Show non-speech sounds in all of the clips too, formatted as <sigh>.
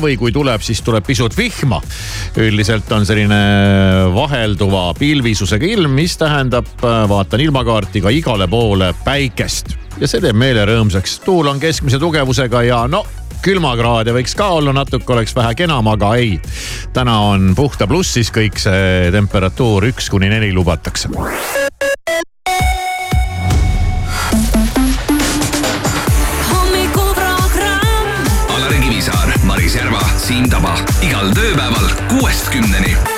või kui tuleb, siis tuleb pisut vihma. üldiselt on selline vahelduva pilvisusega ilm, mis tähendab, vaatan ilmakaarti ka igale poole päikest ja see teeb meele rõõmsaks. tuul on keskmise tugevusega ja no külmakraade võiks ka olla natuke, oleks vähe kenam, aga ei. täna on puhta plussis kõik see temperatuur üks kuni neli lubatakse. Siim Taba igal tööpäeval kuuest kümneni.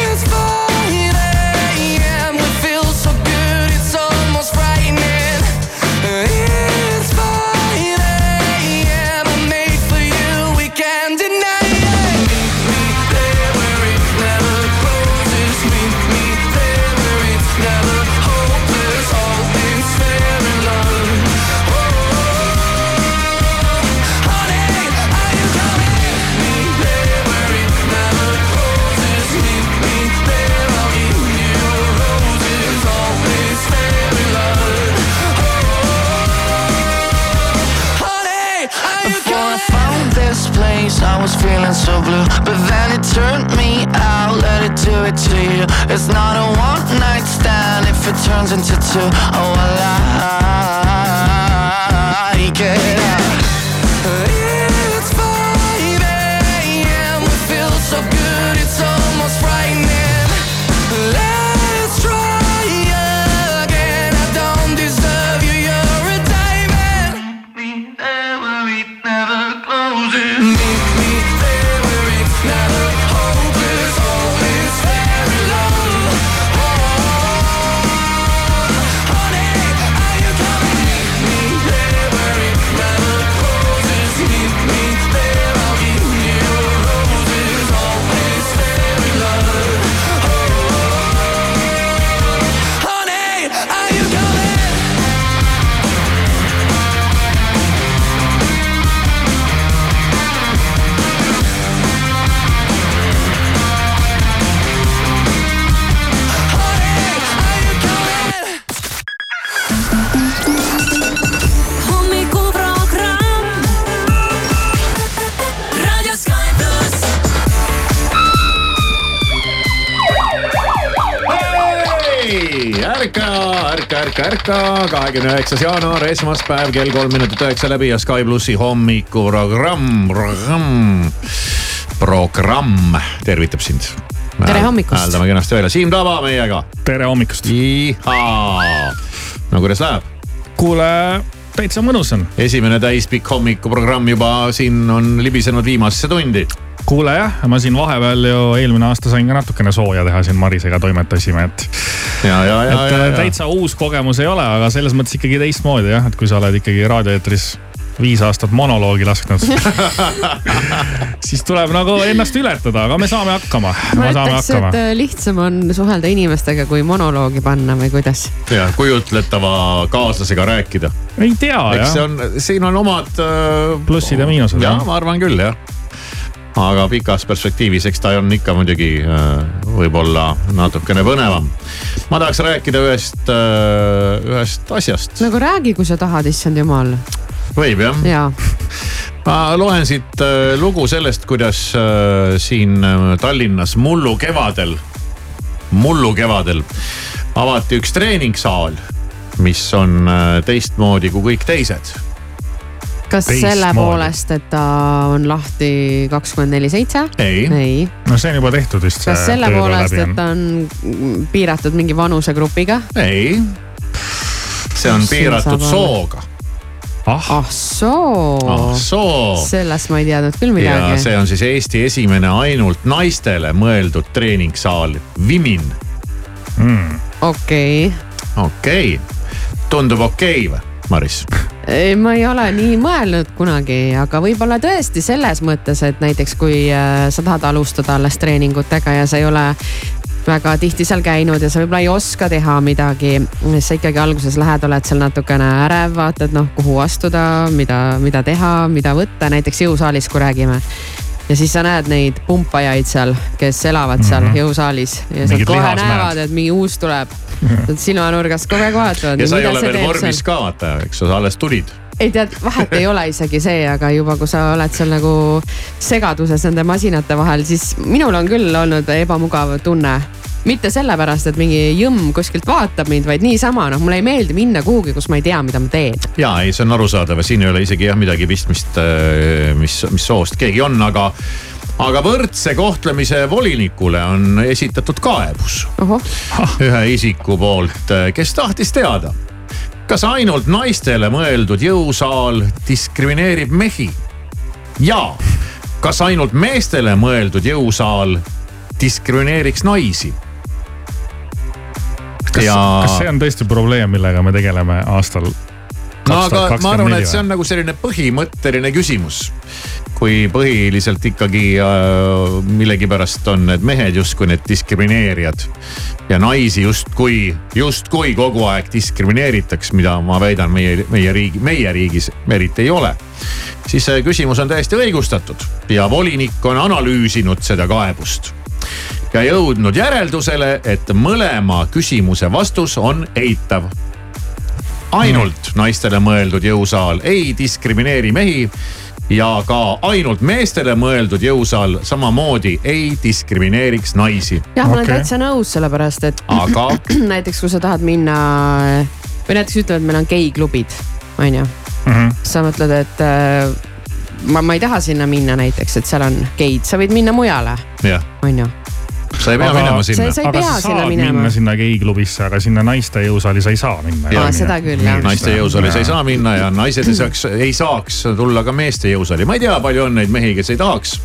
It's not a one night stand if it turns into two. Oh, I like it. ärka, kahekümne üheksas jaanuar, esmaspäev, kell kolm minutit üheksa läbi ja Sky plussi hommikuprogramm, programm, programm tervitab sind. Tere hommikust. hääldame kenasti välja, Siim Taba meiega. tere hommikust. no kuidas läheb? kuule, täitsa mõnus on. esimene täispikk hommikuprogramm juba siin on libisenud viimasesse tundi. kuule jah, ma siin vahepeal ju eelmine aasta sain ka natukene sooja teha siin Marisega toimetasime, et. ja, ja, ja, et ja, ja. täitsa uus kogemus ei ole, aga selles mõttes ikkagi teistmoodi jah, et kui sa oled ikkagi raadioeetris viis aastat monoloogi lasknud <laughs> siis tuleb nagu ennast ületada, aga me saame hakkama. ma me saame ütleks, et. äh, lihtsam on suhelda inimestega, kui monoloogi panna või kuidas. ja kujutletava kaaslasega rääkida. ei tea eks see jah, on, siin on omad äh, plussid ja miinused ja jah. ma arvan küll jah. Aga pikas perspektiivis, eks ta on ikka muidugi äh, võib-olla natukene põnevam. ma tahaks rääkida ühest, ühest asjast, nagu räägi, kui sa tahad, issand jumal. võib jah? ja, ma loen siit äh, lugu sellest, kuidas äh, siin äh, Tallinnas mullu kevadel, mullu kevadel avati üks treeningsaal, mis on äh, teistmoodi kui kõik teised. Kas selle Teistmoodi. poolest, et ta on lahti kakskümmend neli seitse? ei, ei. no see on juba tehtud vist. kas selle poolest, et ta on piiratud mingi vanusegrupiga? ei. see on Mis piiratud sooga. ah, ah soo ah, soo. sellest ma ei teadnud küll midagi. see on siis Eesti esimene ainult naistele mõeldud treeningsaal, Vimin. okei, okei okay., tundub okei okay, või, Maris? ei ma ei ole nii mõelnud kunagi, aga võib-olla tõesti selles mõttes, et näiteks kui äh, sa tahad alustada alles treeningutega ja sa ei ole väga tihti seal käinud ja sa võib-olla ei oska teha midagi, siis sa ikkagi alguses lähed, oled seal natukene ärev, vaatad noh, kuhu astuda, mida, mida teha, mida võtta, näiteks jõusaalis, kui räägime ja siis sa näed neid pumpajaid seal, kes elavad seal mm -hmm. jõusaalis ja sa kohe näevad, et mingi uus tuleb. <laughs> silmanurgast kogu aeg vaatavad. ja sa ei ole veel vormis ka vaata, eks sa alles tulid. ei tead, vahet ei ole isegi see, aga juba kui sa oled seal nagu segaduses nende masinate vahel, siis minul on küll olnud ebamugav tunne mitte sellepärast, et mingi jõmm kuskilt vaatab mind, vaid niisama noh, mulle ei meeldi minna kuhugi, kus ma ei tea, mida ma teen. ja ei, see on arusaadav ja siin ei ole isegi jah midagi pistmist, mis, mis soost keegi on, aga, aga võrdse kohtlemise volinikule on esitatud kaebus. Ohoh, ühe isiku poolt, kes tahtis teada, kas ainult naistele mõeldud jõusaal diskrimineerib mehi? Ja kas ainult meestele mõeldud jõusaal diskrimineeriks naisi. kas ja..., kas see on tõesti probleem, millega me tegeleme aastal no aga ma arvan, et see on nagu selline põhimõtteline küsimus. kui põhiliselt ikkagi äh, millegipärast on need mehed justkui need diskrimineerijad ja naisi justkui, justkui kogu aeg diskrimineeritakse, mida ma väidan, meie, meie riigi, meie riigis eriti ei ole siis see küsimus on täiesti õigustatud ja volinik on analüüsinud seda kaebust ja jõudnud järeldusele, et mõlema küsimuse vastus on eitav. Ainult naistele mõeldud jõusaal ei diskrimineeri mehi ja ka ainult meestele mõeldud jõusaal samamoodi ei diskrimineeriks naisi, jah, ma olen Okei. täitsa nõus, sellepärast et aga <clears throat> näiteks kui sa tahad minna või näiteks ütleme, et meil on geiklubid, on ju. Mhm. sa mõtled, et äh, ma, ma ei taha sinna minna näiteks, et seal on geid, sa võid minna mujale, on ju. Sa ei pea Aga minema sa sinna ei, sa ei aga pea sa sinna saad minema minna. sinna geiklubisse, aga sinna naiste jõusaali sa ei saa minna. Jaa, seda küll, jah. naiste jõusaali sa ei saa minna ja naised ei <clears throat> saaks, ei saaks tulla ka meeste jõusaali, ma ei tea, palju on neid mehi, kes ei tahaks.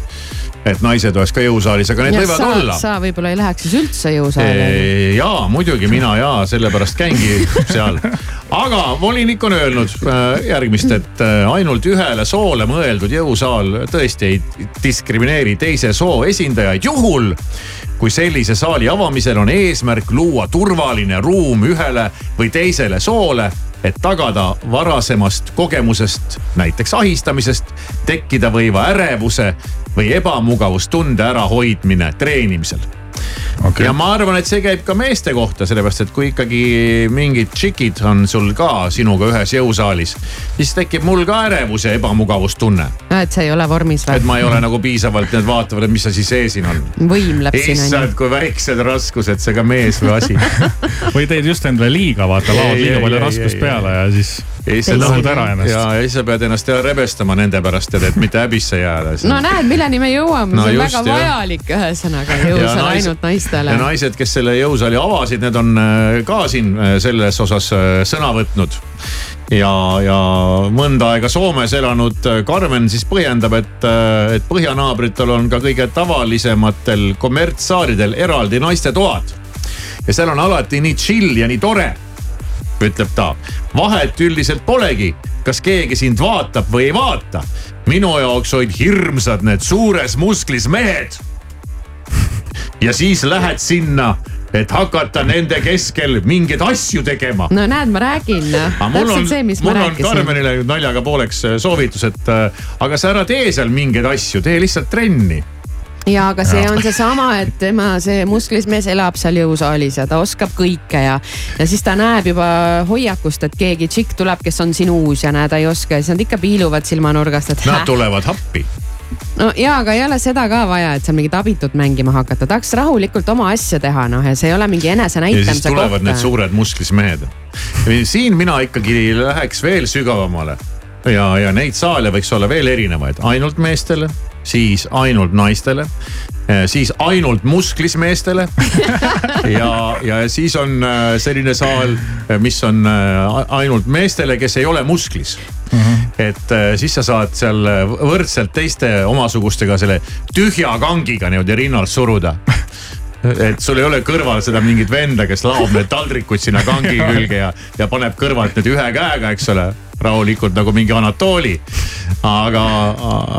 et naised oleks ka jõusaalis, aga need võivad sa, olla. sa võib-olla ei läheks siis üldse jõusaali. ja muidugi mina ja sellepärast käingi <laughs> seal. aga volinik on öelnud äh, järgmist, et äh, ainult ühele soole mõeldud jõusaal tõesti ei diskrimineeri teise soo esindajaid juhul kui sellise saali avamisel on eesmärk luua turvaline ruum ühele või teisele soole, et tagada varasemast kogemusest, näiteks ahistamisest, tekkida võiva ärevuse või ebamugavustunde ärahoidmine treenimisel okay. ja. ma arvan, et see käib ka meeste kohta, sellepärast et kui ikkagi mingid tšikid on sul ka sinuga ühes jõusaalis, siis tekib mul ka ärevus ja ebamugavustunne. et see ei ole vormis et või? ma ei ole nagu piisavalt, need vaatavad, et mis asi see siin on. võimleb siin on issand, kui väiksed raskused, see ka mees või asi. <laughs> või teed just endale liiga, vaata, laod liiga palju raskust ei, peale ja siis issand lõhud ära ennast. ja, ja siis sa pead ennast rebestama nende pärast, et, et mitte häbisse jääda. ju. no näed, milleni me jõuame No no,, see on just, väga jah. vajalik ühesõnaga jõusaal naised- ainult naistele ja. naised, kes selle jõusaali avasid, need on äh, ka siin äh, selles osas äh, sõna võtnud. ja, ja mõnda aega Soomes elanud Karmen siis põhjendab, et, et põhjanaabritel on ka kõige tavalisematel kommertssaaridel eraldi naistetoad. ja seal on alati nii chill ja nii tore, ütleb ta. vahet üldiselt polegi, kas keegi sind vaatab või ei vaata. minu jaoks olid hirmsad need suures musklis mehed <laughs> ja siis lähed sinna, et hakata nende keskel mingeid asju tegema. no näed, ma räägin, täpselt see, mis, ma mul on rääkisin. Karmenile naljaga pooleks äh, soovitus, et äh, aga sa ära tee seal mingeid asju, tee lihtsalt trenni. ja aga see on seesama, et tema, see musklis mees elab seal jõusaalis ja ta oskab kõike ja, ja siis ta näeb juba hoiakust, et keegi tšikk tuleb, kes on siin uus ja näe, ta ei oska ja siis nad ikka piiluvad silmanurgast, et Nad <laughs> tulevad appi. No ja, aga ei ole seda ka vaja, et seal mingit abitut mängima hakata, tahaks rahulikult oma asja teha, noh ja see ei ole mingi enesenäitamise tulevad need koht. suured musklis mehed. siin mina ikkagi läheks veel sügavamale ja, ja neid saale võiks olla veel erinevaid, ainult meestele, siis ainult naistele, siis ainult musklis meestele. <laughs> ja, ja siis on äh, selline saal, mis on ainult meestele, kes ei ole musklis. Et äh, siis sa saad seal võrdselt teiste omasugustega selle tühja kangiga niimoodi rinnalt suruda. Et sul ei ole kõrval seda mingit venda, kes laob need taldrikud sinna kangi külge ja, ja paneb kõrvalt need ühe käega, eks ole, rahulikult nagu mingi Anatoli. aga,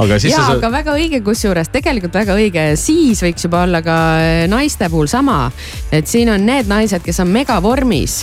aga siis ja, sa aga väga õige, kusjuures tegelikult väga õige, siis võiks juba olla ka naiste puhul sama. et siin on need naised, kes on megavormis,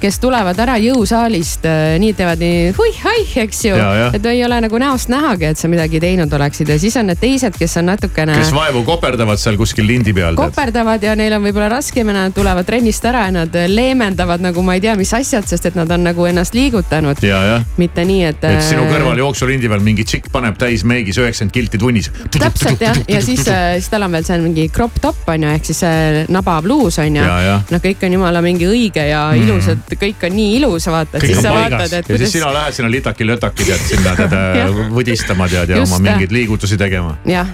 kes tulevad ära jõusaalist, nii teevad nii hui-haih, eks ju et ei ole nagu näost nähagi, et sa midagi teinud oleksid ja siis on need teised, kes on natukene kes vaevu koperdavad seal kuskil lindi peal. koperdavad ja neil on võib-olla raskem ja nad tulevad trennist ära ja nad leevendavad nagu ma ei tea, mis asjad, sest et nad on nagu ennast liigutanud. ja, jah, mitte nii, et. et sinu kõrval jooksulindi peal mingi tšikk paneb täis meigis üheksakümmend kilti tunnis. täpselt jah, ja siis, siis tal on veel seal mingi crop top on ju, ehk siis see nabapluus on ju noh, kõik on jumala mingi õige ja mm. ilus, et kõik on nii ilus, vaata, Kõik siis on sa paigas. ja siis kuidas sina lähed sinna litaki-lötaki <laughs> tead sinna tead võdistama tead ja Just, oma mingeid liigutusi tegema. jah,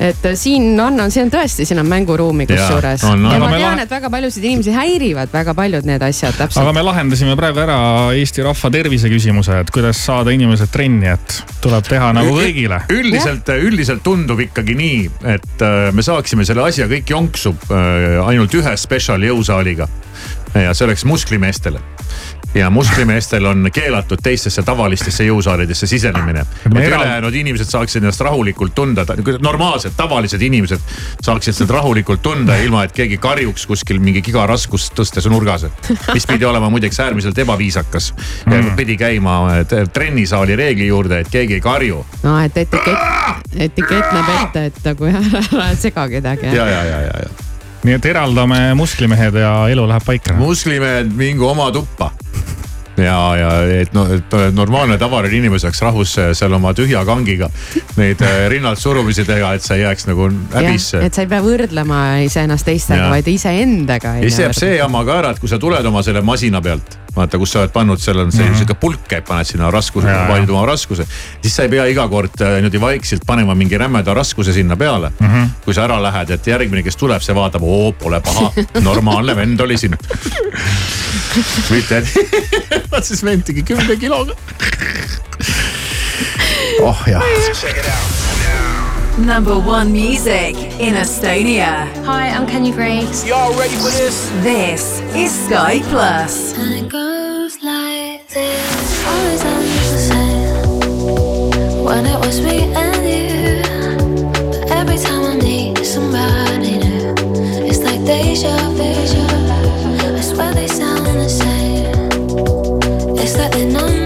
et siin on, on, siin on tõesti, siin on mänguruumi kusjuures. ja Aga ma me tean, et väga paljusid inimesi häirivad väga paljud need asjad aga täpselt. me lahendasime praegu ära Eesti rahva tervise küsimuse, et kuidas saada inimesed trenni, et tuleb teha nagu kõigile. üldiselt, üldiselt tundub ikkagi nii, et äh, me saaksime selle asja kõik jonksu äh, ainult ühe spetsial jõusaaliga. ja see oleks musklimeestele ja musklimeestel on keelatud teistesse tavalistesse jõusaalidesse sisenemine. et ülejäänud inimesed saaksid ennast rahulikult tunda, normaalsed tavalised inimesed saaksid seda rahulikult tunda, ilma et keegi karjuks kuskil mingi gigaraskust tõstes nurgas. mis pidi olema muideks äärmiselt ebaviisakas mm.. pidi käima trennisaali reegli juurde, et keegi ei karju no et etikett, etikett näeb ette, et nagu ära sega kedagi. ja, ja, ja, ja, ja nii et eraldame musklimehed ja elu läheb paika. muslimehed mingu oma tuppa. ja, ja et noh, et normaalne tavaline inimene saaks rahus seal oma tühja kangiga neid äh, rinnalt surumisi teha, et sa ei jääks nagu häbisse. et sa ei pea võrdlema iseennast teistega, vaid iseendaga. ja siis jääb see jama ka ära, et kui sa tuled oma selle masina pealt, vaata, kus sa oled pannud, seal on see sihuke pulk käib, paned sinna raskuse valid oma raskuse. siis sa ei pea iga kord äh, niimoodi vaikselt panema mingi rämeda raskuse sinna peale mm. -hmm. kui sa ära lähed, et järgmine, kes tuleb, see vaatab, oo pole paha, normaalne vend oli siin. <laughs> mitte, et <laughs> vaat siis vend tegi kümne kiloga. <laughs> oh jah. Number one music in Estonia. Hi, I'm Kenny Grace. Y'all ready for this? This is Sky Plus. And it goes like this. Always on the same. When it was me and you. But every time I need somebody new, it's like deja vu. I swear they sound the same. It's like they know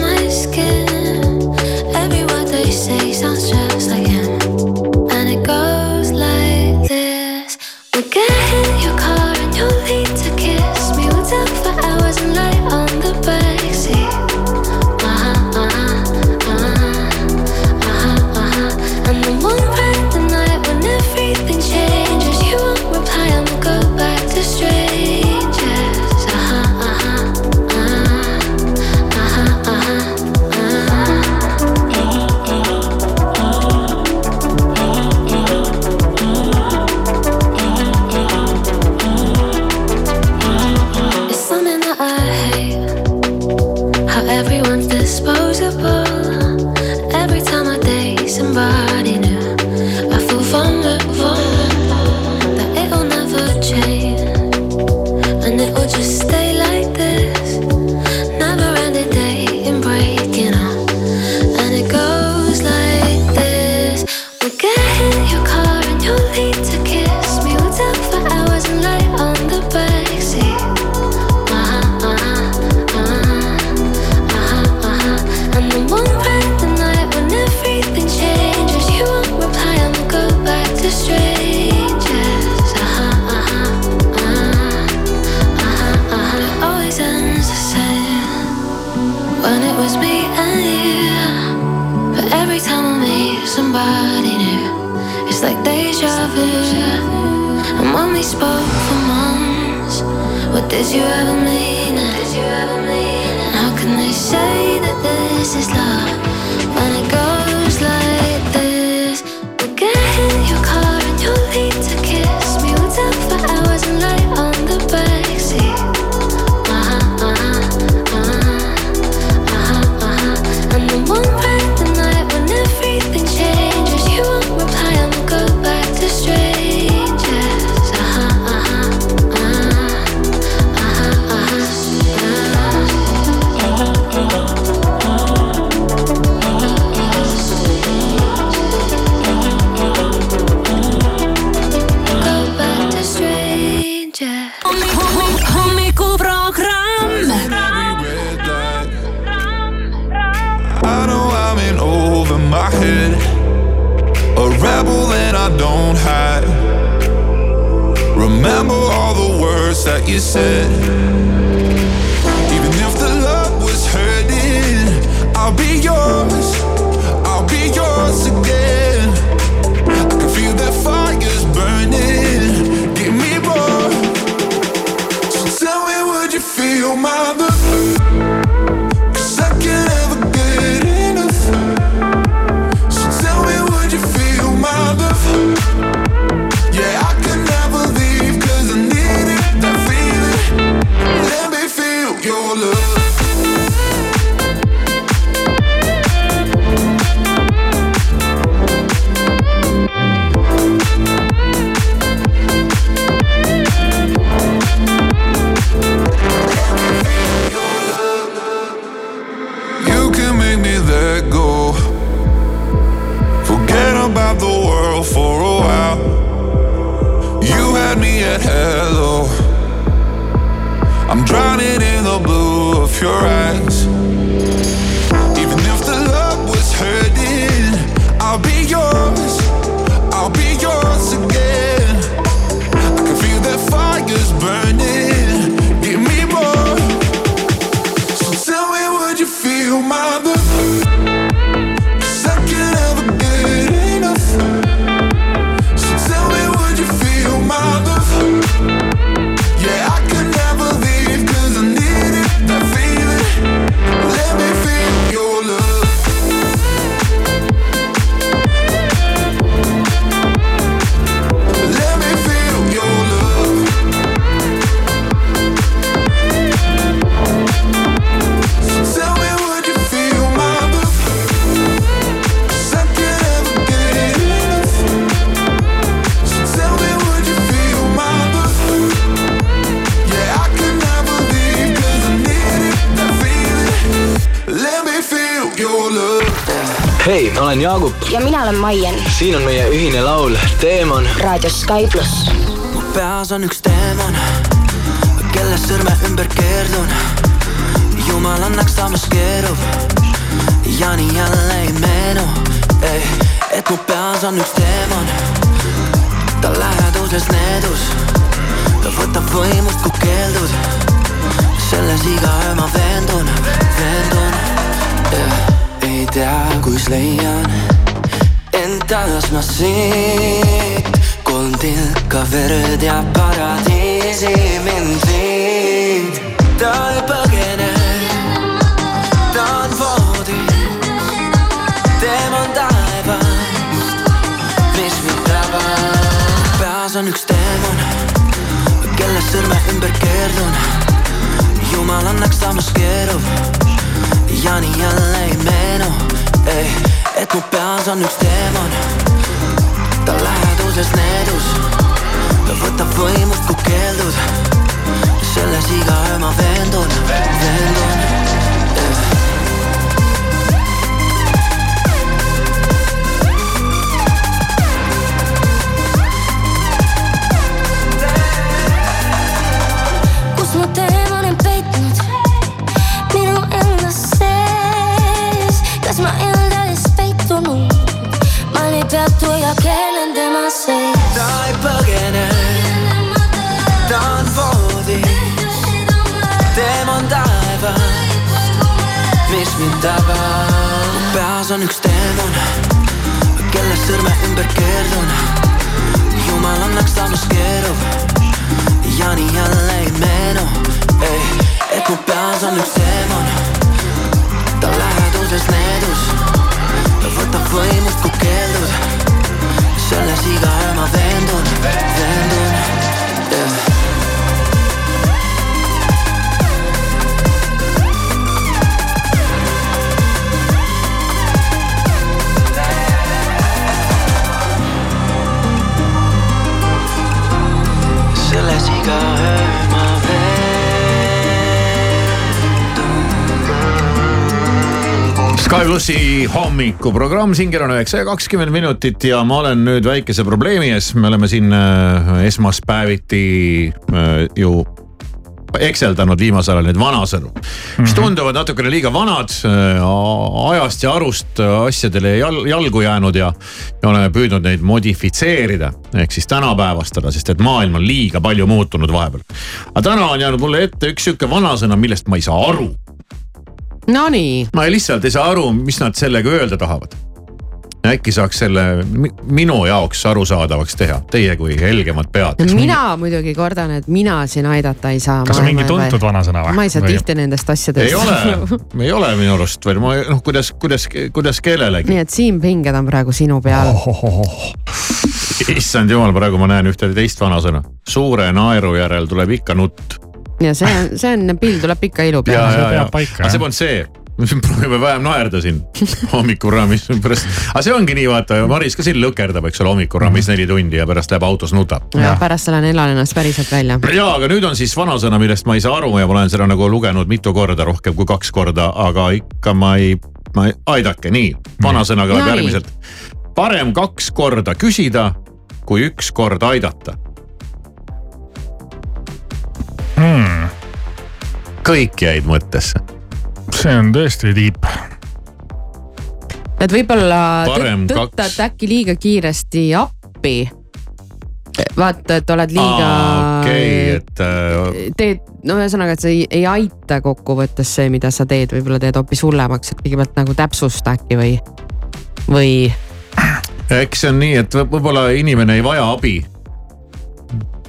siin on meie ühine laul, Teemon. raadios Sky pluss. mu peas on üks teemon, kelle sõrme ümber keerdun. jumal annaks, samas keerub ja nii jälle ei meenu. et mu peas on üks teemon, ta läheduses needus, ta võtab võimust, kui keeldud. selles iga öö ma veendun, veendun. ei tea, kus leian tentadas ma siit, kolm tilka verd ja paradiisi mind viib. ta ei põgene, ta on voodis, tema on taevas, mis mind tabab. peas on üks teemon, kelle sõrme ümber keerdun. jumal annaks, samas keerub ja nii jälle ei meenu, ei eh et mu peas on üks teemon. ta läheduses needus, võtab võimust, kui keeldud. selles iga öö ma veendun, veendun yeah.. mu tee mind taba peas on üks teemon, kelle sõrme ümber keerdun. Jumal annaks saamas keerub. Ja nii jälle ei meenu. Ei, et mu peas on üks teemon ta läheduses needus. ta võimust kui keeldud selles igal ma veendun, veendun Sky plussi hommikuprogramm, siin kell on üheksa ja kakskümmend minutit ja ma olen nüüd väikese probleemi ees, me oleme siin äh, esmaspäeviti äh, ju ekseldanud viimasel ajal neid vanasõnu mm, -hmm. mis tunduvad natukene liiga vanad, ajast ja arust asjadele jal, jalgu jäänud ja, ja oleme püüdnud neid modifitseerida ehk siis tänapäevastada, sest et maailm on liiga palju muutunud vahepeal. aga täna on jäänud mulle ette üks sihuke vanasõna, millest ma ei saa aru Nonii. ma lihtsalt ei saa aru, mis nad sellega öelda tahavad. äkki saaks selle minu jaoks arusaadavaks teha, teie kui helgemad pead. mina muidugi kordan, et mina siin aidata ei saa. kas on mingi tuntud vanasõna või? ma ei saa või... tihti nendest asjadest. ei ole, <laughs> ei ole minu arust veel, ma noh, kuidas, kuidas, kuidas kellelegi. nii et Siim, pinged on praegu sinu peal oh,. Oh, oh. issand jumal, praegu ma näen ühte teist vanasõna. suure naeru järel tuleb ikka nutt ja see on, see on, pill tuleb ikka ilu peale. see peab paika. aga see polnud see proovime vähem naerda siin <laughs> hommikuraamis pärast, aga see ongi nii, vaata, Maris ka siin lõkerdab, eks ole, hommikuraamis neli tundi ja pärast läheb autos nutab. ja pärast lähen elan ennast päriselt välja. ja, aga nüüd on siis vanasõna, millest ma ei saa aru ja ma olen seda nagu lugenud mitu korda, rohkem kui kaks korda, aga ikka ma ei, ma ei, aidake, nii, vanasõna kõlab järgmiselt. parem kaks korda küsida, kui üks kord aidata hmm.. kõik jäid mõttesse. see on tõesti tiip. et võib-olla tõttad äkki liiga kiiresti appi. vaata, et oled liiga. okei et äh.... teed, no ühesõnaga, et see ei, ei aita kokkuvõttes see, mida sa teed, võib-olla teed hoopis hullemaks, et kõigepealt nagu täpsusta äkki või, või eks see on nii, et võib-olla inimene ei vaja abi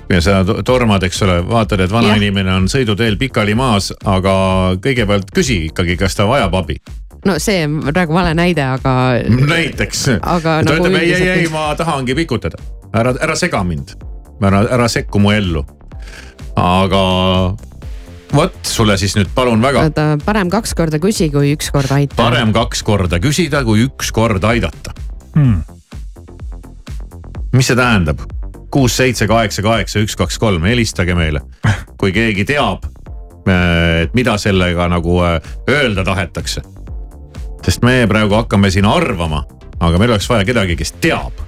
ja sa tormad, eks ole, vaatad, et vanainimene on sõiduteel pikali maas, aga kõigepealt küsi ikkagi, kas ta vajab abi no see on praegu vale näide, aga. <laughs> näiteks. aga ta nagu ütleb ei, ei, ei, ma tahangi pikutada, ära, ära sega mind, ära, ära sekku mu ellu. aga vot sulle siis nüüd palun väga. oota, parem kaks korda küsi, kui üks kord aita. parem kaks korda küsida, kui üks kord aidata hmm.. mis see tähendab? Kuus, seitse, kaheksa, kaheksa, üks, kaks, kolm, helistage meile. kui keegi teab, äh, et mida sellega nagu äh, öelda tahetakse. sest me praegu hakkame siin arvama, aga meil oleks vaja kedagi, kes teab.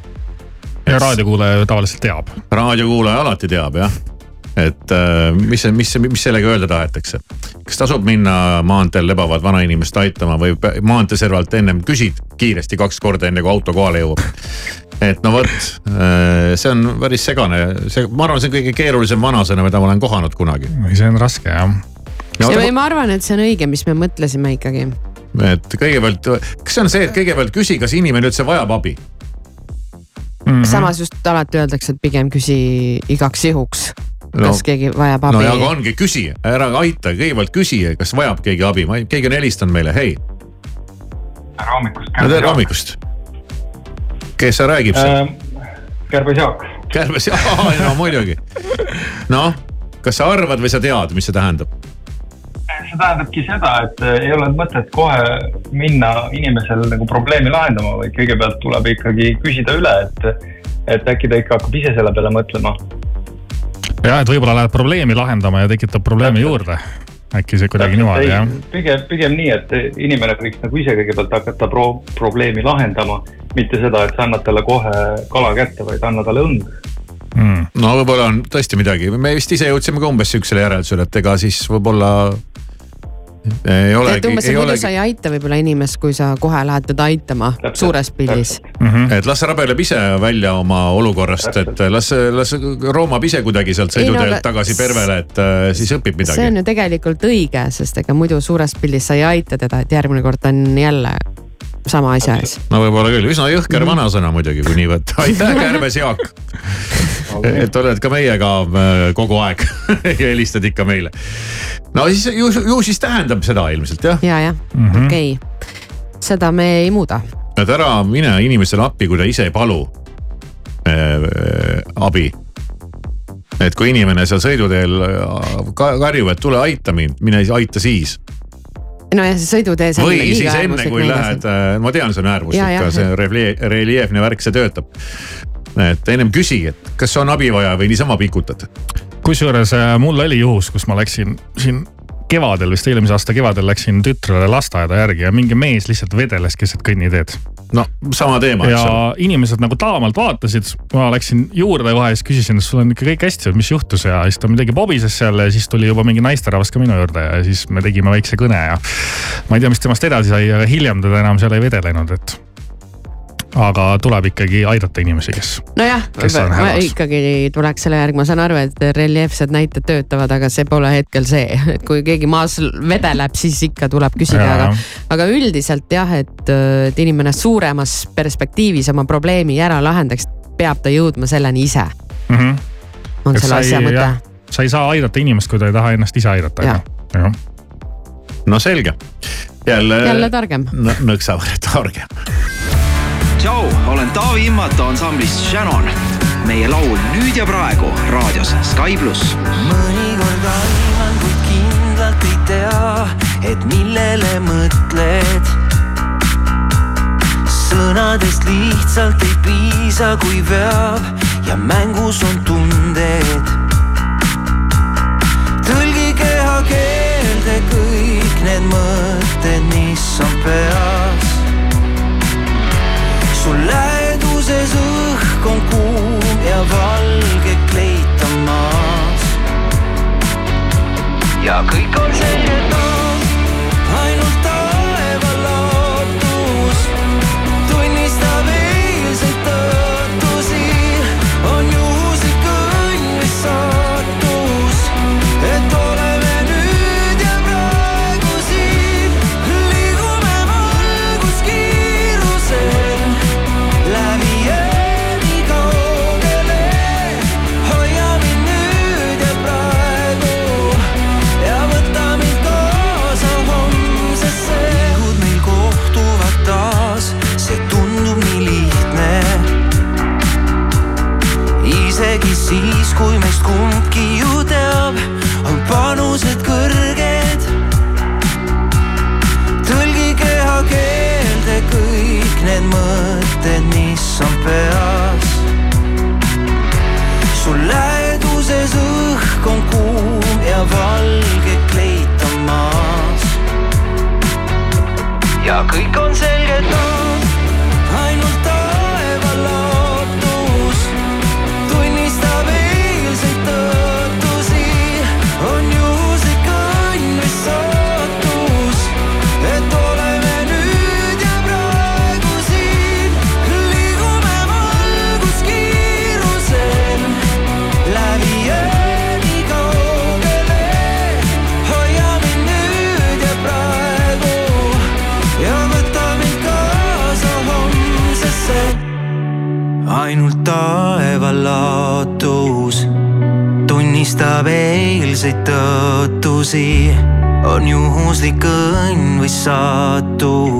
ja raadiokuulaja tavaliselt teab. raadiokuulaja alati teab jah et äh, mis mis, mis sellega öelda tahetakse. kas tasub minna maanteel lebavat vanainimest aitama või maanteeservalt ennem küsid kiiresti kaks korda, enne kui auto kohale jõuab et no vot, äh, see on päris segane, see, ma arvan, see on kõige keerulisem vanasõna, mida ma olen kohanud kunagi. see on raske jah. ja või ma arvan, et see on õige, mis me mõtlesime ikkagi. et kõigepealt, kas see on see, et kõigepealt küsi, kas inimene üldse vajab abi mm? -hmm. samas just alati öeldakse, et pigem küsi igaks juhuks no, kas keegi vajab abi. no ja aga ongi, küsi, ära aita, kõigepealt küsi, kas vajab keegi abi, keegi on helistanud meile, hei. tere hommikust. tere hommikust kes see räägib seal äh,? kärbes Jaak. kärbes Jaak, no muidugi. noh, kas sa arvad või sa tead, mis see tähendab? see tähendabki seda, et äh, ei ole mõtet kohe minna inimesel nagu probleemi lahendama, vaid kõigepealt tuleb ikkagi küsida üle, et, et äkki ta ikka hakkab ise selle peale mõtlema. jah, et võib-olla läheb probleemi lahendama ja tekitab probleemi juurde äkki see kuidagi niimoodi jah? pigem, pigem nii, et inimene võiks nagu ise kõigepealt hakata pro probleemi lahendama, mitte seda, et sa annad talle kohe kala kätte, vaid anna talle õng mm.. no võib-olla on tõesti midagi, me vist ise jõudsime ka umbes sihukesele järeldusele, et ega siis võib-olla ei olegi. et umbes, et muidu sa ei aita võib-olla inimest, kui sa kohe lähed teda aitama täpselt, suures pildis. Mm -hmm. et las rabeleb ise välja oma olukorrast, et las, las roomab ise kuidagi sealt sõiduteelt no, tagasi pervele, et äh, siis õpib midagi. see on ju tegelikult õige, sest ega muidu suures pildis sa ei aita teda, et järgmine kord on jälle sama asja ees. no võib-olla küll, üsna jõhker mm vanasõna muidugi, kui nii võtta. aitäh, Kärbes Jaak <laughs> et oled ka meiega äh, kogu aeg <laughs> ja helistad ikka meile. no siis ju, ju siis tähendab seda ilmselt jah? ja, jah mm -hmm., okei okay., seda me ei muuda. et ära mine inimesele appi, kui ta ise ei palu äh, abi et kui inimene seal sõiduteel äh, karjub, et tule aita mind, mine aita siis nojah, see sõidutee. või siis enne, kui lähed, äh, ma tean, see on äärmuslik, ka see reljeefne värk, see töötab et ennem küsi, et kas on abi vaja või niisama pikutad. kusjuures äh, mul oli juhus, kus ma läksin siin kevadel vist eelmise aasta kevadel läksin tütrele lasteaeda järgi ja mingi mees lihtsalt vedeles keset kõnniteed. no sama teema, ja inimesed nagu taamalt vaatasid, ma läksin juurde kohe ja siis küsisin, et sul on ikka kõik hästi, mis juhtus ja siis ta midagi pobises seal ja siis tuli juba mingi naisterahvas ka minu juurde ja siis me tegime väikse kõne ja. ma ei tea, mis temast edasi sai, aga hiljem teda enam seal ei vedelenud, et aga tuleb ikkagi aidata inimesi, kes. nojah, ikkagi tuleks selle järgi, ma saan aru, et reljeefsed näited töötavad, aga see pole hetkel see, et kui keegi maas vedeleb, siis ikka tuleb küsida, aga, aga üldiselt jah, et, et inimene suuremas perspektiivis oma probleemi ära lahendaks, peab ta jõudma selleni ise mm. -hmm. on et selle asja mõte. sa ei saa aidata inimest, kui ta ei taha ennast ise aidata. no selge, jälle. jälle targem. nõksa võrra targem tšau, olen Taavi Immatu ansamblist Shannon. meie laul Nüüd ja praegu raadios Sky pluss. mõnikord aiman, kuid kindlalt ei tea, et millele mõtled. sõnadest lihtsalt ei piisa, kui veab ja mängus on tunded. tõlgi kehakeelde kõik need mõtted, mis on peas su läheduses õhk on kuum ja valge kleitamas. ja kõik on selge taas, siis, kui meist kumbki ju teab, on panused kõrged. tõlgi kehakeelde kõik need mõtted, mis on peas. su läheduses õhk on kuum ja valge kleitamas. ja kõik on selge taas, eilseid tõotusi, on juhuslik õnn või saatus,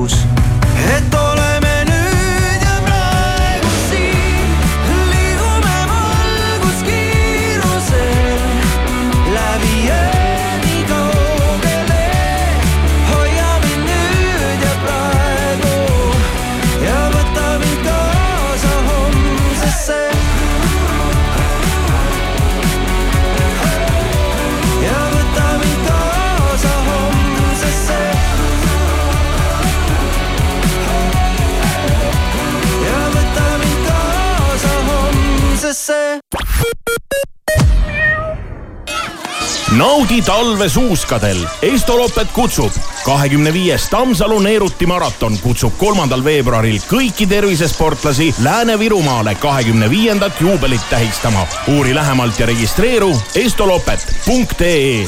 naudi talve suuskadel, Estoloppet kutsub. kahekümne viies Tammsalu Neeruti maraton kutsub kolmandal veebruaril kõiki tervisesportlasi Lääne-Virumaale kahekümne viiendat juubelit tähistama. uuri lähemalt ja registreeru estoloppet.ee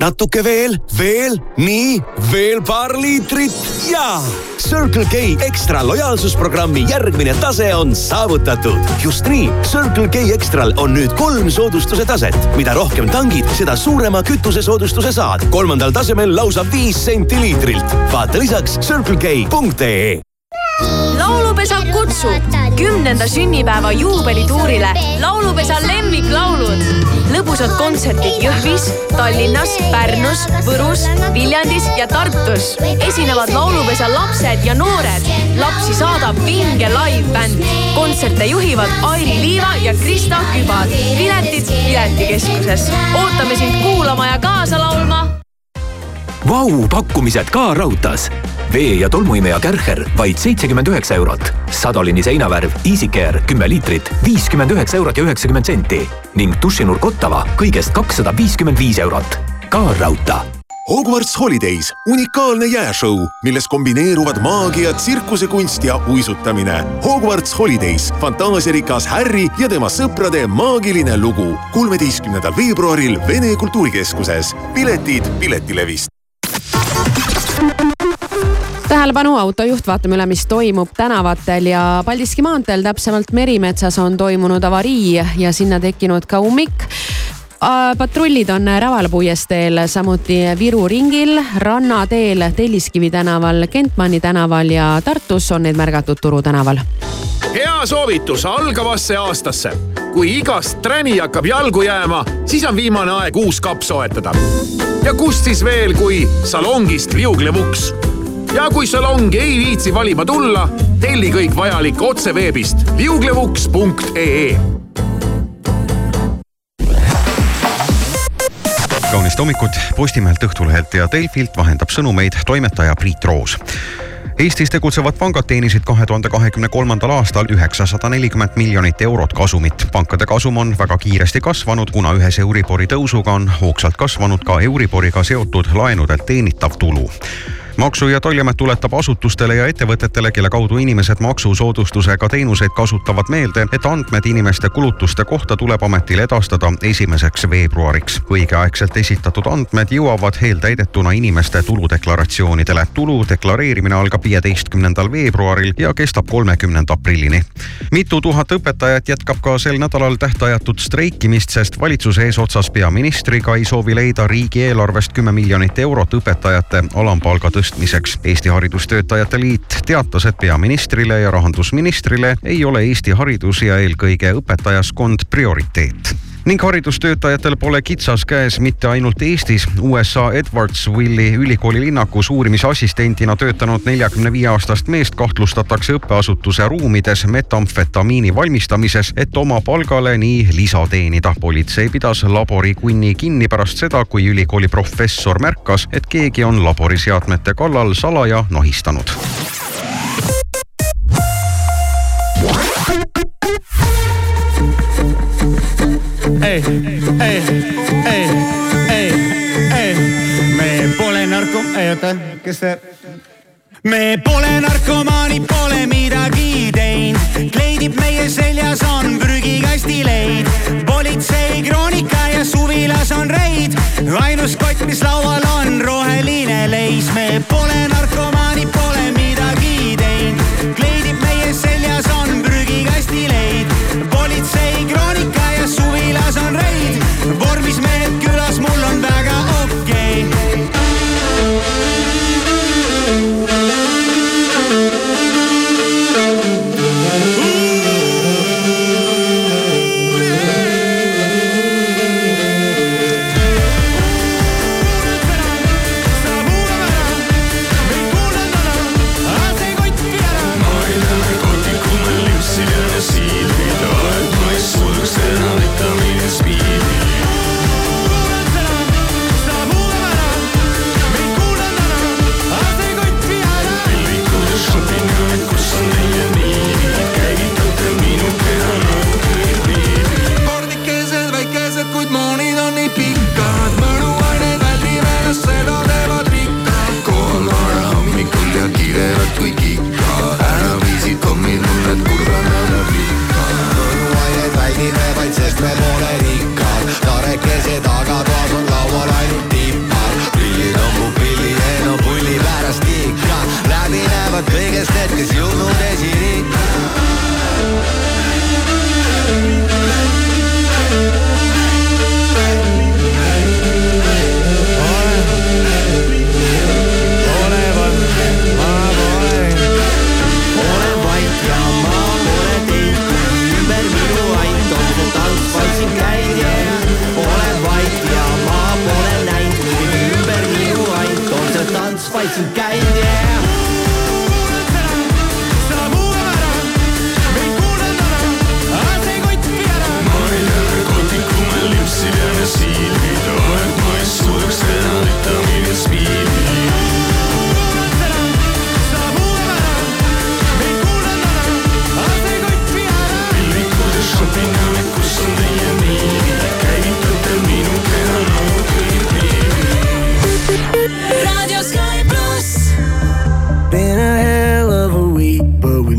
natuke veel, veel, nii, veel paar liitrit ja Circle K ekstra lojaalsusprogrammi järgmine tase on saavutatud. just nii, Circle K ekstral on nüüd kolm soodustuse taset. mida rohkem tangid, seda suurema kütusesoodustuse saad. kolmandal tasemel lausa viis senti liitrilt. vaata lisaks circlek.ee laulupesa kutsub kümnenda sünnipäeva juubelituurile laulupesa lemmiklaulud. Lõbusad kontserdid Jõhvis, Tallinnas, Pärnus, Võrus, Viljandis ja Tartus. esinevad laulupesa lapsed ja noored. lapsi saadab vinge live-bänd. kontserte juhivad Airi Liiva ja Krista Kübar. piletid piletikeskuses. ootame sind kuulama ja kaasa laulma Vau, pakkumised ka raudtees. vee- ja tolmuimeja Kärcher vaid seitsekümmend üheksa eurot. Sadolini seinavärv EasyCare kümme liitrit, viiskümmend üheksa eurot ja üheksakümmend senti ning dušinurk Ottava kõigest kakssada viiskümmend viis eurot. ka raudtee Hogwarts Holidays, unikaalne jääšõu, milles kombineeruvad maagia, tsirkusekunst ja uisutamine. Hogwarts Holidays, fantaasiarikas Harry ja tema sõprade maagiline lugu. kolmeteistkümnendal veebruaril Vene Kultuurikeskuses. piletid Piletilevist. tähelepanu, autojuht, vaatame üle, mis toimub tänavatel ja Paldiski maanteel, täpsemalt Merimetsas on toimunud avarii ja sinna tekkinud ka ummik patrullid on Rävala puiesteel, samuti Viru ringil, Rannateel, Telliskivi tänaval, Kentmanni tänaval ja Tartus on neid märgatud Turu tänaval. Hea soovitus algavasse aastasse. kui igast träni hakkab jalgu jääma, siis on viimane aeg uus kapp soetada. ja kust siis veel, kui salongist liuglevuks. ja kui salongi ei viitsi valima tulla, telli kõik vajalik otse veebist liuglevuks.ee kaunist hommikut Postimehelt, Õhtulehelt ja Delfilt vahendab sõnumeid toimetaja Priit Roos Eestis tegutsevad pangad teenisid kahe tuhande kahekümne kolmandal aastal üheksasada nelikümmend miljonit eurot kasumit. pankade kasum on väga kiiresti kasvanud, kuna ühes Euribori tõusuga on hoogsalt kasvanud ka Euriboriga seotud laenudelt teenitav tulu maksu- ja Tolliamet tuletab asutustele ja ettevõtetele, kelle kaudu inimesed maksusoodustusega teenuseid kasutavad meelde, et andmed inimeste kulutuste kohta tuleb ametil edastada esimeseks veebruariks. õigeaegselt esitatud andmed jõuavad eeltäidetuna inimeste tuludeklaratsioonidele. tulu deklareerimine algab viieteistkümnendal veebruaril ja kestab kolmekümnenda aprillini. mitu tuhat õpetajat jätkab ka sel nädalal tähtajatut streikimist, sest valitsuse eesotsas peaministriga ei soovi leida riigieelarvest kümme miljonit eurot õpetajate alampalga tõstmiseks tõstmiseks. Eesti Haridustöötajate Liit teatas, et peaministrile ja rahandusministrile ei ole Eesti haridus ja eelkõige õpetajaskond prioriteet ning haridustöötajatel pole kitsas käes mitte ainult Eestis. USA Edwardsville'i ülikooli linnakus uurimisassistendina töötanud neljakümne viie aastast meest kahtlustatakse õppeasutuse ruumides metamfetamiini valmistamises, et oma palgale nii lisa teenida. politsei pidas laborikunni kinni pärast seda, kui ülikooli professor märkas, et keegi on laboriseadmete kallal salaja nahistanud ei, ei, ei, ei, ei, me pole narko-, ei oota, kes see? me pole narkomaanid, pole midagi teinud, kleidib meie seljas on prügikasti leid. politsei kroonika ja suvilas on reid, ainus kott, mis laual on roheline leis. me pole narkomaanid, pole midagi teinud, kleidib meie seljas on prügikasti leid. politsei kroonika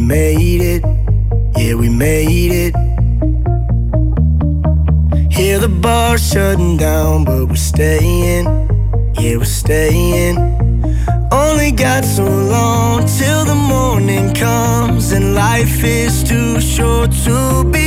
made it. Yeah, we made it. Hear the bar shutting down, but we're staying. Yeah, we're staying. Only got so long till the morning comes, and life is too short to be.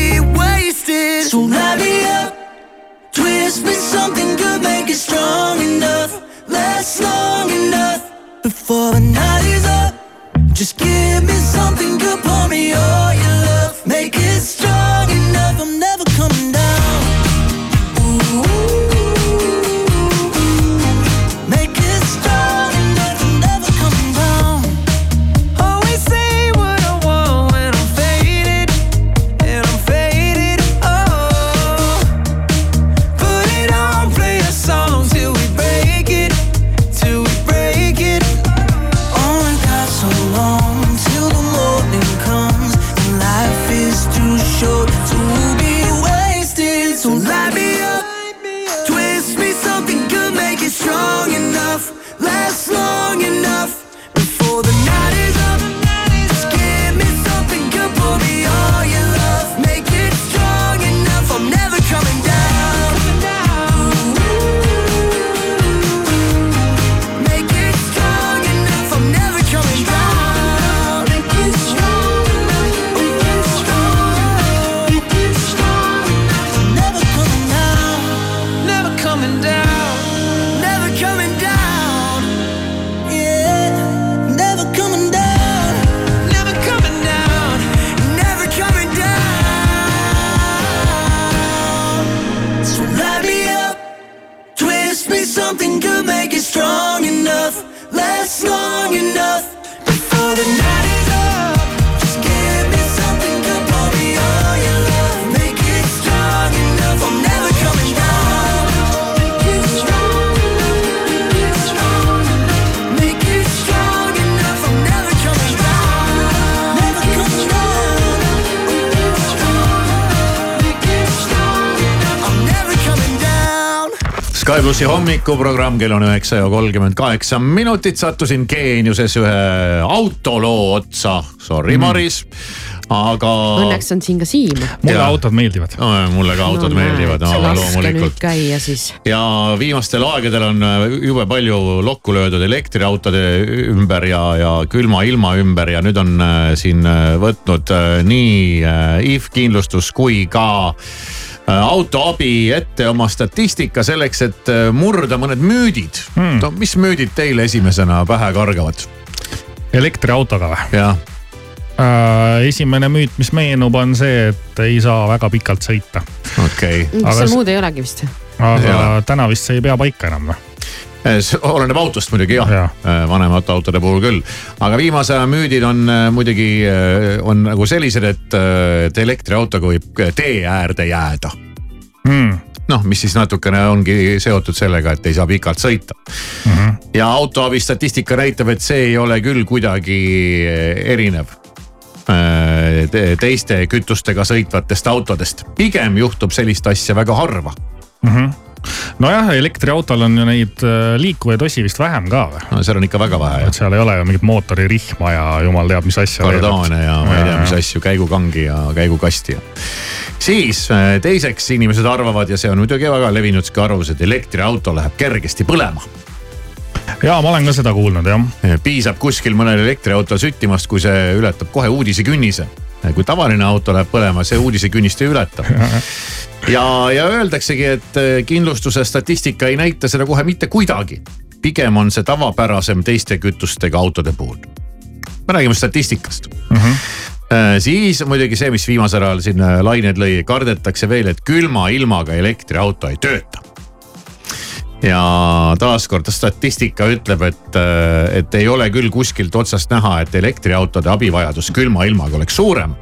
Twist me something good, make it strong enough, last long enough. Before the night Sky plussi hommikuprogramm, kell on üheksa ja kolmkümmend kaheksa minutit, sattusin geeniuses ühe autoloo otsa, sorry mm. Maris, aga. Õnneks on siin ka Siim. mulle autod meeldivad no,. mulle ka autod no, meeldivad, nüüd loomulikult. käia siis. ja viimastel aegadel on äh, jube palju lokku löödud elektriautode ümber ja, ja külma ilma ümber ja nüüd on äh, siin äh, võtnud nii IF kindlustus kui ka äh, autoabi ette oma statistika selleks, et äh, murda mõned müüdid hmm.. no mis müüdid teile esimesena pähe kargavad? elektriautoga või? jah äh, esimene müüt, mis meenub, on see, et ei saa väga pikalt sõita. okei okay. seal muud ei olegi vist? aga täna vist see ei pea paika enam või? See oleneb autost muidugi jah ja. ja., vanemate autode puhul küll. aga viimase aja müüdid on äh, muidugi, on nagu sellised, et, et elektriautoga võib tee äärde jääda mm. noh, mis siis natukene ongi seotud sellega, et ei saa pikalt sõita mm. -hmm. ja autoabi statistika näitab, et see ei ole küll kuidagi erinev teiste kütustega sõitvatest autodest. pigem juhtub sellist asja väga harva mm. -hmm nojah, elektriautol on ju neid äh, liikuvaid osi vist vähem ka või? no seal on ikka väga vähe. seal ei ole ju mingit mootoririhma ja jumal teab, mis asja. kardaane ja ma ei tea, mis asju, käigukangi ja käigukasti ja. siis äh, teiseks inimesed arvavad ja see on muidugi väga levinud sihuke arvamus, et elektriauto läheb kergesti põlema ja ma olen ka seda kuulnud jah. piisab kuskil mõnel elektriautol süttimast, kui see ületab kohe uudisekünnise. kui tavaline auto läheb põlema, see uudisekünnist ei ületa. Ja, ja öeldaksegi, et äh, kindlustuse statistika ei näita seda kohe mitte kuidagi. pigem on see tavapärasem teiste kütustega autode puhul. me räägime statistikast mm. -hmm siis muidugi see, mis viimasel ajal siin äh, lained lõi, kardetakse veel, et külma ilmaga elektriauto ei tööta ja taaskord statistika ütleb, et, et ei ole küll kuskilt otsast näha, et elektriautode abivajadus külma ilmaga oleks suurem.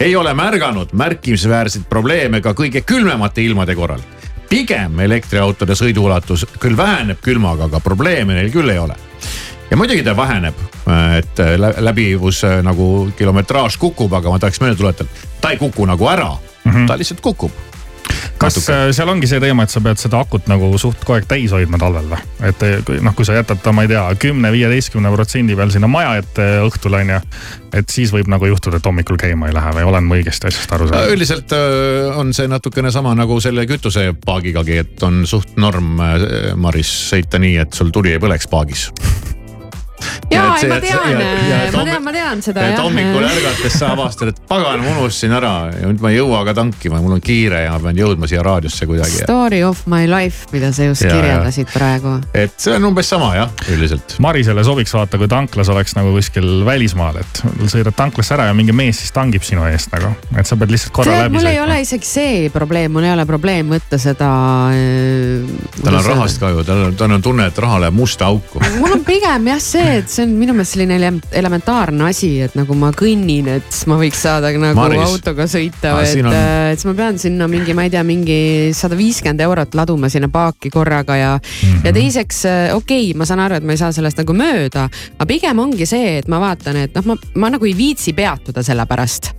Ei ole märganud märkimisväärseid probleeme ka kõige külmemate ilmade korral. pigem elektriautode sõiduulatus küll väheneb külmaga, aga probleeme neil küll ei ole ja muidugi ta väheneb, et läbivus nagu kilometraaž kukub, aga ma tahaks meelde tuletada, ta ei kuku nagu ära mm, -hmm. ta lihtsalt kukub kas äh, seal ongi see teema, et sa pead seda akut nagu suht kogu aeg täis hoidma talvel või? et äh, kui- noh, kui sa jätad ta, ma ei tea, kümne, viieteistkümne protsendi peal sinna maja ette õhtul on ju. et siis võib nagu juhtuda, et hommikul käima ei lähe või olen ma õigesti asjast aru saanud? üldiselt öö, on see natukene sama nagu selle kütusepaagigagi, et on suht norm, Maris, sõita nii, et sul tuli ei põleks paagis. ja, ei see- ma see- tean ja- ja, et ma tean, ma tean seda et hommikul ärgates sa avastad, et pagan, ma unustasin ära ja nüüd ma ei jõua ka tankima, mul on kiire ja ma pean jõudma siia raadiosse kuidagi. Story of my life, mida sa just Ja, ja. kirjeldasid praegu. et see on umbes sama jah, üldiselt. Marisele sobiks vaata, kui tanklas oleks nagu kuskil välismaal, et sõidad tanklasse ära ja mingi mees siis tangib sinu eest nagu, et sa pead lihtsalt korra tead, läbi mul ei ole isegi see probleem, mul ei ole probleem võtta seda. tal on rahast ka ju, tal on, tal on tunne, et raha läheb musta auku. mul on pigem jah see, et see on minu meelest selline ele- elementaarne asi, et nagu ma kõnnin, et ma võiks saada nagu Maris. autoga sõita siin et on- on..., et siis ma pean sinna mingi, ma ei tea, mingi sada viiskümmend eurot laduma sinna paaki korraga ja mm, Mhm. -hmm. ja teiseks okei okay,, ma saan aru, et ma ei saa sellest nagu mööda, aga pigem ongi see, et ma vaatan, et noh, ma, ma nagu ei viitsi peatuda selle pärast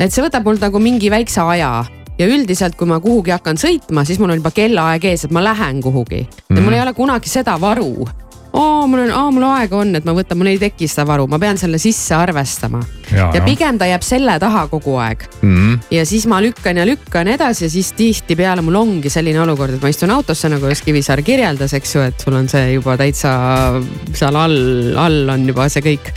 et see võtab mult nagu mingi väikse aja ja üldiselt, kui ma kuhugi hakkan sõitma, siis mul on juba kellaaeg ees, et ma lähen kuhugi mm. ja mul ei ole kunagi seda varu. oo, mul on, aa mul aega on, et ma võtan, mul ei teki seda varu, ma pean selle sisse arvestama. ja, ja pigem ta jääb selle taha kogu aeg mm. ja siis ma lükkan ja lükkan edasi ja siis tihtipeale mul ongi selline olukord, et ma istun autosse nagu just Kivisaar kirjeldas, eks ju, et sul on see juba täitsa seal all, all on juba see kõik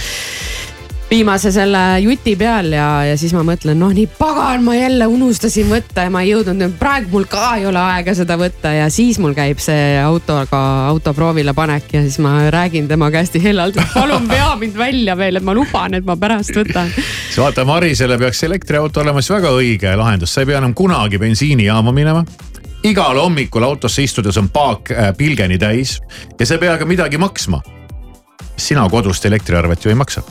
viimase selle juti peal ja, ja siis ma mõtlen, noh nii pagan, ma jälle unustasin võtta ja ma ei jõudnud, praegu mul ka ei ole aega seda võtta ja siis mul käib see autoga, auto proovile panek ja siis ma räägin tema käest hellalt, et palun vea mind välja veel, et ma luban, et ma pärast võtan. siis vaata Marisele peaks elektriauto olema siis väga õige lahendus, sa ei pea enam kunagi bensiinijaama minema igal hommikul autosse istudes on paak äh, pilgeni täis ja sa ei pea ka midagi maksma. sina kodust elektriarvet ju ei maksa.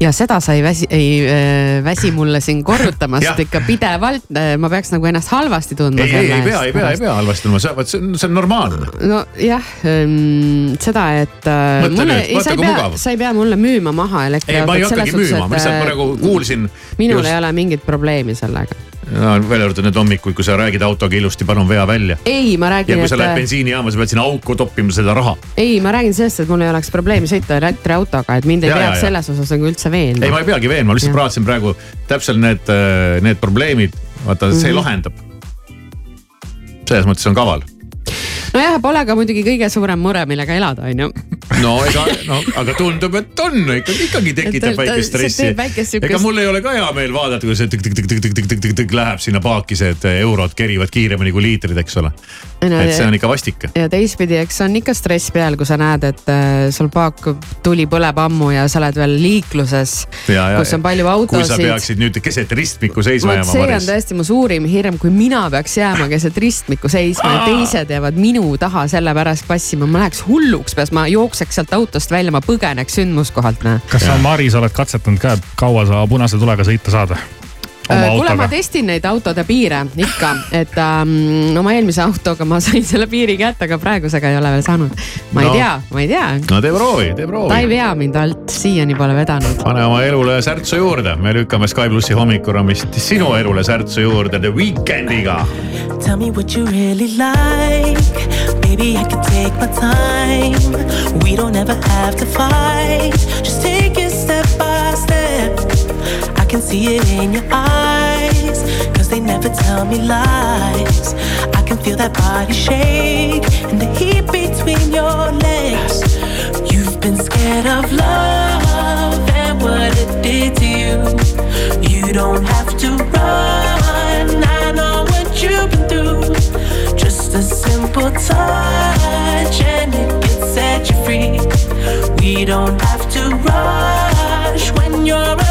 Ja seda sa ei väsi, ei äh, väsi mulle siin korrutamast ikka pidevalt, ma peaks nagu ennast halvasti tundma. ei, ei, ei pea, ei pea, ei pea halvasti tundma, see, vot see on, see on normaalne. nojah, seda, et äh, Mõtle nüüd,, vaata, sa ei kui pea mugav., sa ei pea mulle müüma maha ei, ma ei elektriautot hakkagi müüma, ma lihtsalt praegu äh, kuulsin. minul ei ole mingit probleemi sellega. No välja arvatud need hommikuid, kui sa räägid autoga ilusti, palun vea välja. ei, ma ja räägin, kui sa lähed et, bensiinijaama, sa pead sinna auku toppima seda raha. ei, ma räägin sellest, et mul ei oleks probleemi sõita elektriautoga, et mind ei Ja, ja, peaks ja. selles osas nagu üldse veenma ei, ma ei peagi veenma, lihtsalt Jah. praatasin praegu täpselt need, need probleemid, vaata see Mhm. lahendab. selles mõttes on kaval. nojah, pole ka muidugi kõige suurem mure, millega elada, on ju. No ega, no aga tundub, et on ikkagi, ikkagi tekitab see stressi ega mul ei ole ka hea meel vaadata, kui see tõk-tõk-tõk-tõk-tõk-tõk läheb sinna paaki, see, et eurod kerivad kiiremini kui liitrid, eks ole. Et see on ikka vastik. ja teistpidi, eks on ikka stress peal, kui sa näed, et äh, sul paak tuli põleb ammu ja sa oled veel liikluses, kus on palju kui sa autosid. peaksid nüüd keset ristmikku seisma jääma, see on tõesti mu suurim hirm, kui mina peaks jääma keset ristmikku seisma ja teised jäävad minu taha selle pärast passima, ma läheks hulluks peas, ma jookseks sealt autost välja, ma põgeneks sündmuskohalt, näe. kas sa, Maris, oled katsetanud ka, et kaua sa punase tulega sõita saad? Äh, kuule, ma testin neid autode piire ikka, et ähm, oma eelmise autoga ma <laughs> sain selle piiri kätte, aga praegusega ei ole veel saanud. ma ei No. tea, ma ei tea. no tee proovi, tee ta ei proovi. vea mind alt, siiani pole vedanud. pane oma elule särtsu juurde, me lükkame Sky plussi hommikuruumist sinu elule särtsu juurde The Weekendiga. Tell me what you really like. Baby, I can take my time. We don't ever have to fight. Just take it can see it in your eyes. Cause they never tell me lies. I can feel that body shake and the heat between your legs. You've been scared of love and what it did to you. You don't have to run. I know what you've been through. Just a simple touch and it can set you free. We don't have to rush when you're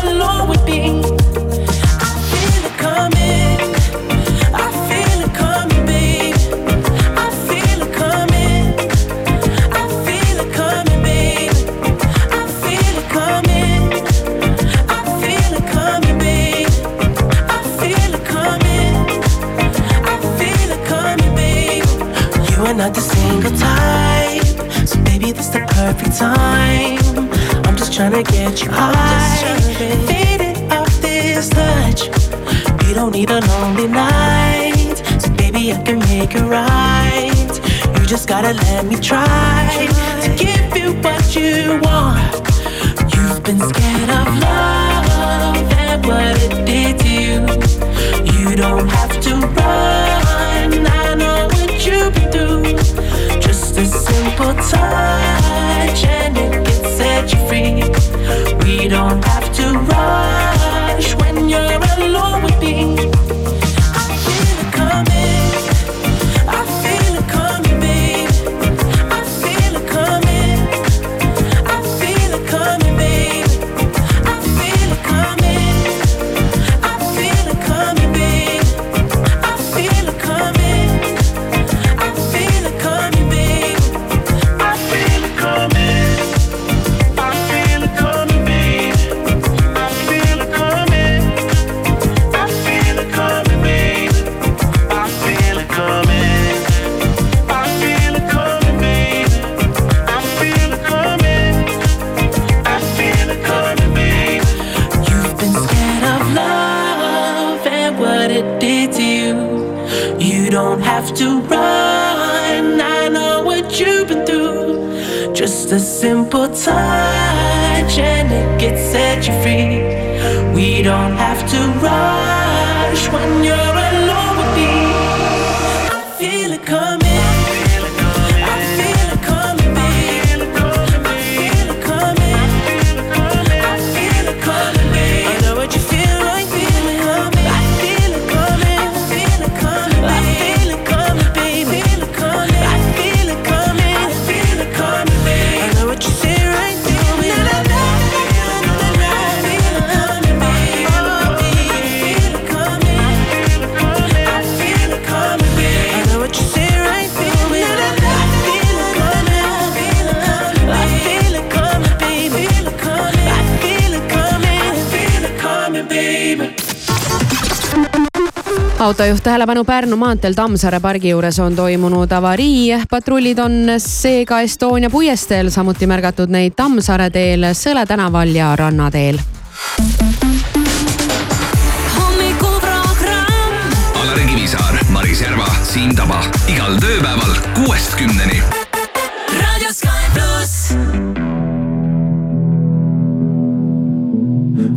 set you free. We don't have to run. autojuht tähelepanu Pärnu maanteel Tammsaare pargi juures on toimunud avarii. patrullid on seega Estonia puiesteel, samuti märgatud neid Tammsaare teel, Sõle tänaval ja Rannateel. Alari Kivisaar, Maris Järva, Siim Taba igal tööpäeval kuuest kümneni. raadio Sky pluss.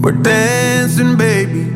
We're dancing, baby.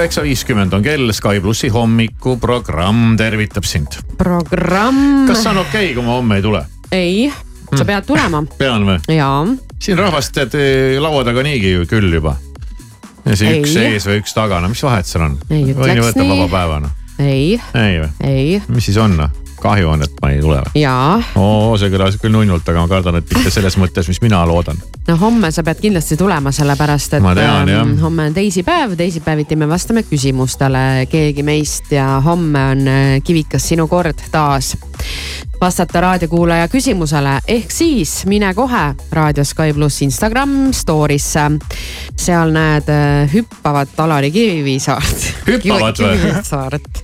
Üheksa viiskümmend on kell, Sky plussi hommikuprogramm tervitab sind. programm. kas see on okei okay,, kui ma homme ei tule? ei, sa pead tulema. pean või? jaa, siin rahvast tead laua taga niigi ju küll juba. ja see Ei. üks ees või üks taga, no mis vahet seal on? Ei ütleks nii. vaba päevana. ei, ei või? ei, mis siis on noh? Kahju on, et ma ei tule või? jaa. oo, see kõlas küll nunnult, aga ma kardan, et mitte selles mõttes, mis mina loodan. no homme sa pead kindlasti tulema, sellepärast et tean, ähm, homme on teisipäev, teisipäeviti me vastame küsimustele keegi meist ja homme on äh, Kivikas sinu kord taas vastata raadiokuulaja küsimusele, ehk siis mine kohe Raadio Sky pluss Instagram story'sse. seal näed äh, hüppavat Alari Kivisaart. Hüppavat või? Kivisaart,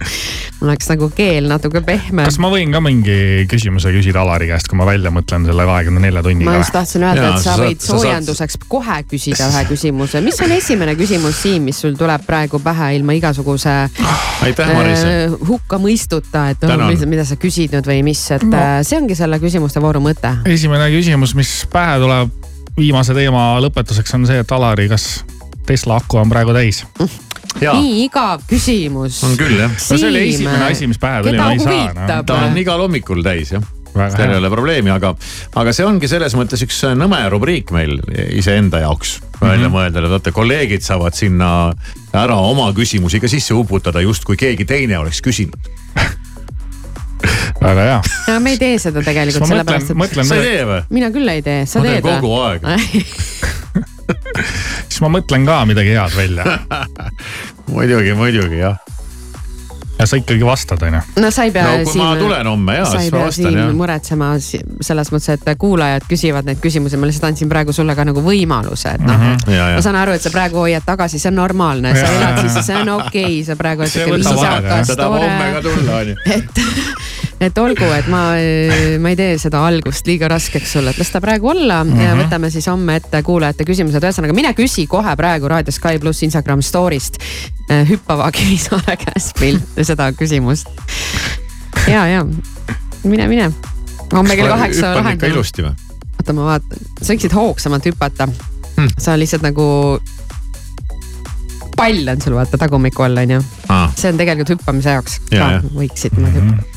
mul läks nagu keel natuke pehme. kas ma võin ka mingi küsimuse küsida Alari käest, kui ma välja mõtlen selle kahekümne nelja tunniga ma just tahtsin öelda, et sa sa võid soojenduseks kohe küsida ühe küsimuse, mis on esimene küsimus Siim, mis sul tuleb praegu pähe ilma igasuguse aitäh, Maris. äh, hukkamõistuta, et oh, mida, mida sa küsid nüüd või mis, et No. äh, see ongi selle küsimuste vooru mõte. esimene küsimus, mis pähe tuleb viimase teema lõpetuseks on see, et Alari, kas Tesla aku on praegu täis? <laughs> nii igav küsimus. on küll jah. no see oli esimene asi, mis pähe tuli, ma ei saa huvitab? ta on igal hommikul täis jah. Seal ei ole probleemi, aga, aga see ongi selles mõttes üks nõme rubriik meil iseenda jaoks välja Mhm. mõelda, et vaata kolleegid saavad sinna ära oma küsimusi ka sisse uputada, justkui keegi teine oleks küsinud. <laughs> väga hea. no me ei tee seda tegelikult sellepärast, et. Sa ei tee või? mina küll ei tee, sa Ma teed kogu aeg. <laughs> siis ma mõtlen ka midagi head välja. <laughs> muidugi, muidugi jah. Ja sa ikkagi vastad, onju. no sa ei pea No kui ma tulen homme, ei siis ma vastan, siin jah. muretsema selles mõttes, et kuulajad küsivad neid küsimusi, ma lihtsalt andsin praegu sulle ka nagu võimaluse, et noh ja, ja. ma saan aru, et sa praegu hoiad tagasi, see on normaalne, sa elad siis, see on okei okay,, sa praegu oled See sihuke võtab aega, viisakas, ta tahab homme ka tore. tulla onju. et, <laughs> et olgu, et ma, ma ei tee seda algust liiga raskeks sulle, et las ta praegu olla mm -hmm. ja Mhm. võtame siis homme ette kuulajate küsimused, ühesõnaga mine küsi kohe praegu Raadio Sky pluss Instagram story'st eh, hüppava <laughs> Kivisaare käest pilt, <laughs> seda küsimust. ja, ja mine, mine. homme kell kaheksa lahendame. ilusti või? oota, ma vaatan, sa võiksid hoogsamalt hüpata Hmm. sa lihtsalt nagu, pall on sul vaata tagumiku all onju Aa. see on tegelikult hüppamise jaoks Ja, ka ja. võiksid niimoodi hüppata.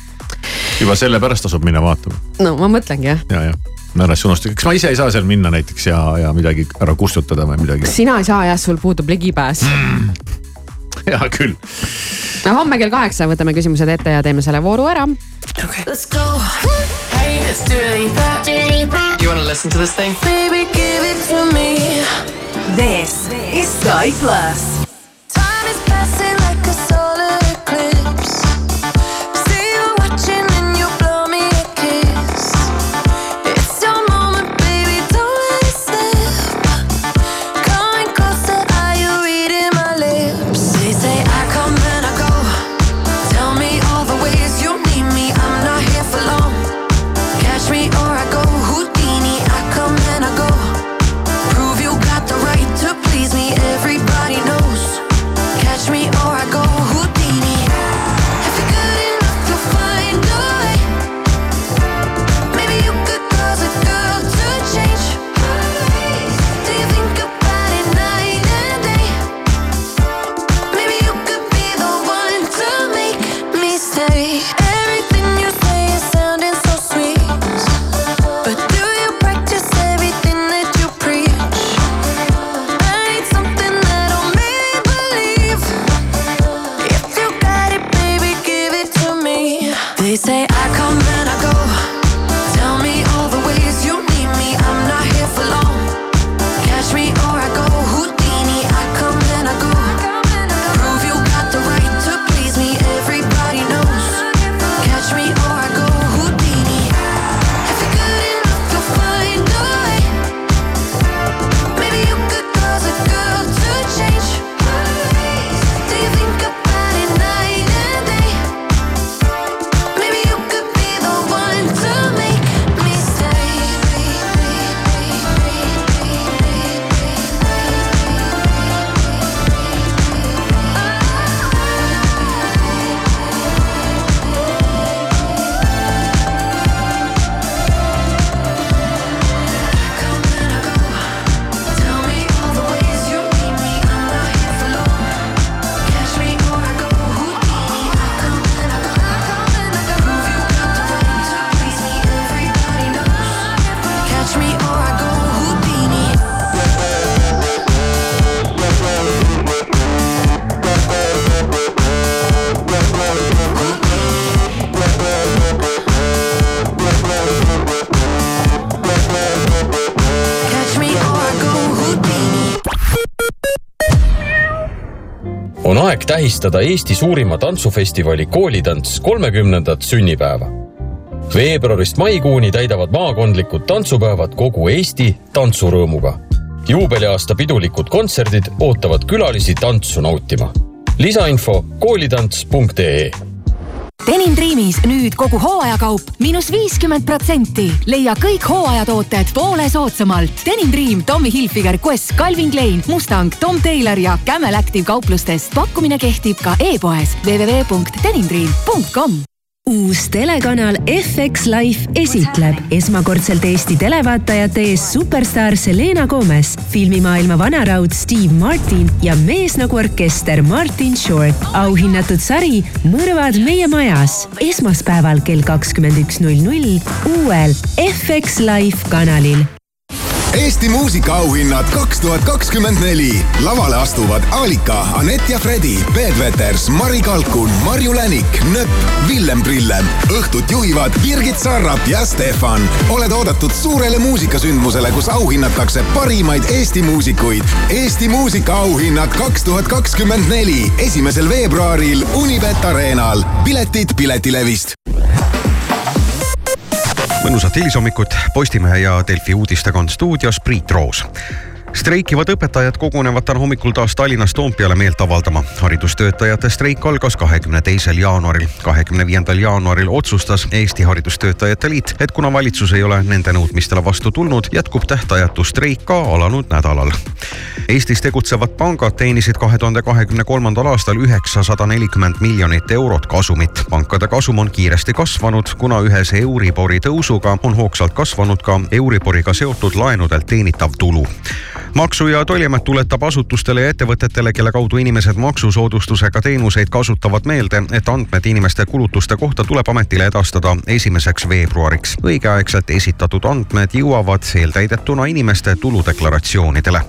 Juba sellepärast tasub minna vaatama no ma mõtlengi jah, ja, ja. ära siis unustage, kas ma ise ei saa seal minna näiteks ja, ja midagi ära kustutada või midagi? sina ei saa jah, sul puudub ligipääs. <laughs> hea küll. no homme kell kaheksa võtame küsimused ette ja teeme selle vooru ära. Let's go. Hey, let's do it deeper. You wanna listen to this thing? Baby, give it to me. This is Sky Plus. Time is passing tähistada Eesti suurima tantsufestivali Koolitants kolmekümnendat sünnipäeva. veebruarist maikuuni täidavad maakondlikud tantsupäevad kogu Eesti tantsurõõmuga. juubeliaasta pidulikud kontserdid ootavad külalisi tantsu nautima. lisainfo koolitants.ee Denim Dreamis nüüd kogu hooajakaup miinus viiskümmend protsenti. leia kõik hooajatooted poole soodsamalt. Denim Dream, Tommy Hilfiger, Quest, Calvin Klein, Mustang, Tom Taylor ja Camel Active kauplustest. pakkumine kehtib ka e-poes www.denimdream.com uus telekanal FX Life esitleb esmakordselt Eesti televaatajate ees superstaar Selena Gomez, filmimaailma vanaraud Steve Martin ja mees nagu orkester Martin Short. auhinnatud sari Mõrvad meie majas esmaspäeval kell kakskümmend üks null null uuel FX Life kanalil Eesti muusikaauhinnad kaks tuhat kakskümmend neli. lavale astuvad Alika, Anett ja Fredi, Peet Veters, Mari Kalkun, Marju Länik, Nööp, Villem Trillem. õhtut juhivad Birgit Sarrap ja Stefan. oled oodatud suurele muusikasündmusele, kus auhinnatakse parimaid Eesti muusikuid. Eesti muusikaauhinnad kaks tuhat kakskümmend neli, esimesel veebruaril Unibet Arenal. piletid Piletilevist mõnusat hilishommikut, Postimehe ja Delfi uudistega on stuudios Priit Roos streikivad õpetajad kogunevad täna hommikul taas Tallinnas Toompeale meelt avaldama. haridustöötajate streik algas kahekümne teisel jaanuaril. kahekümne viiendal jaanuaril otsustas Eesti Haridustöötajate Liit, et kuna valitsus ei ole nende nõudmistele vastu tulnud, jätkub tähtajatu streik ka alanud nädalal. Eestis tegutsevad pangad teenisid kahe tuhande kahekümne kolmandal aastal üheksasada nelikümmend miljonit eurot kasumit. pankade kasum on kiiresti kasvanud, kuna ühes Euribori tõusuga on hoogsalt kasvanud ka Euriboriga seotud laenudelt teenitav tulu maksu- ja Tolliamet tuletab asutustele ja ettevõtetele, kelle kaudu inimesed maksusoodustusega teenuseid kasutavad meelde, et andmed inimeste kulutuste kohta tuleb ametile edastada esimeseks veebruariks. õigeaegselt esitatud andmed jõuavad eeltäidetuna inimeste tuludeklaratsioonidele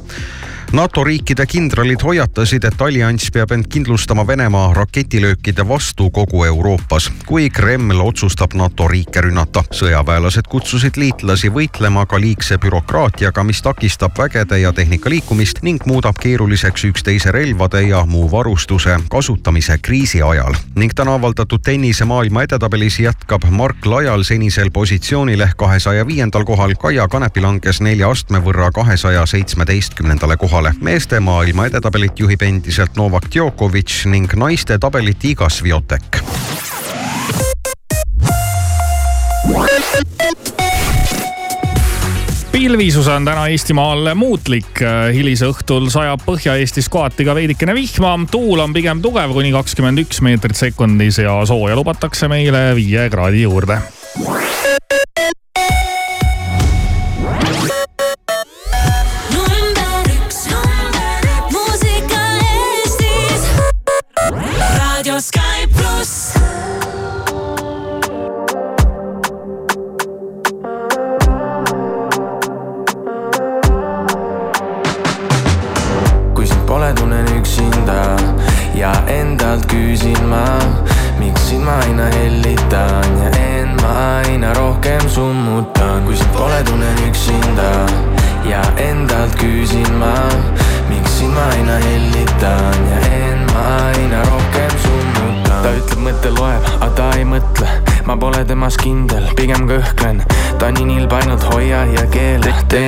NATO riikide kindralid hoiatasid, et allianss peab end kindlustama Venemaa raketilöökide vastu kogu Euroopas, kui Kreml otsustab NATO riike rünnata. sõjaväelased kutsusid liitlasi võitlema ka liigse bürokraatiaga, mis takistab vägede ja tehnika liikumist ning muudab keeruliseks üksteise relvade ja muu varustuse kasutamise kriisi ajal. ning täna avaldatud tennise maailma edetabelis jätkab Mark Lajal senisel positsioonil ehk kahesaja viiendal kohal. Kaia Kanepi langes nelja astme võrra kahesaja seitsmeteistkümnendale kohale kohale. meeste maailma edetabelit juhib endiselt Novak Djokovic ning naiste tabelit Iga Swiatek. pilvisus on täna Eestimaal muutlik. hilisõhtul sajab Põhja-Eestis kohati ka veidikene vihma. tuul on pigem tugev, kuni kakskümmend üks meetrit sekundis ja sooja lubatakse meile viie kraadi juurde. nilb, ainult hoia ja keela, tee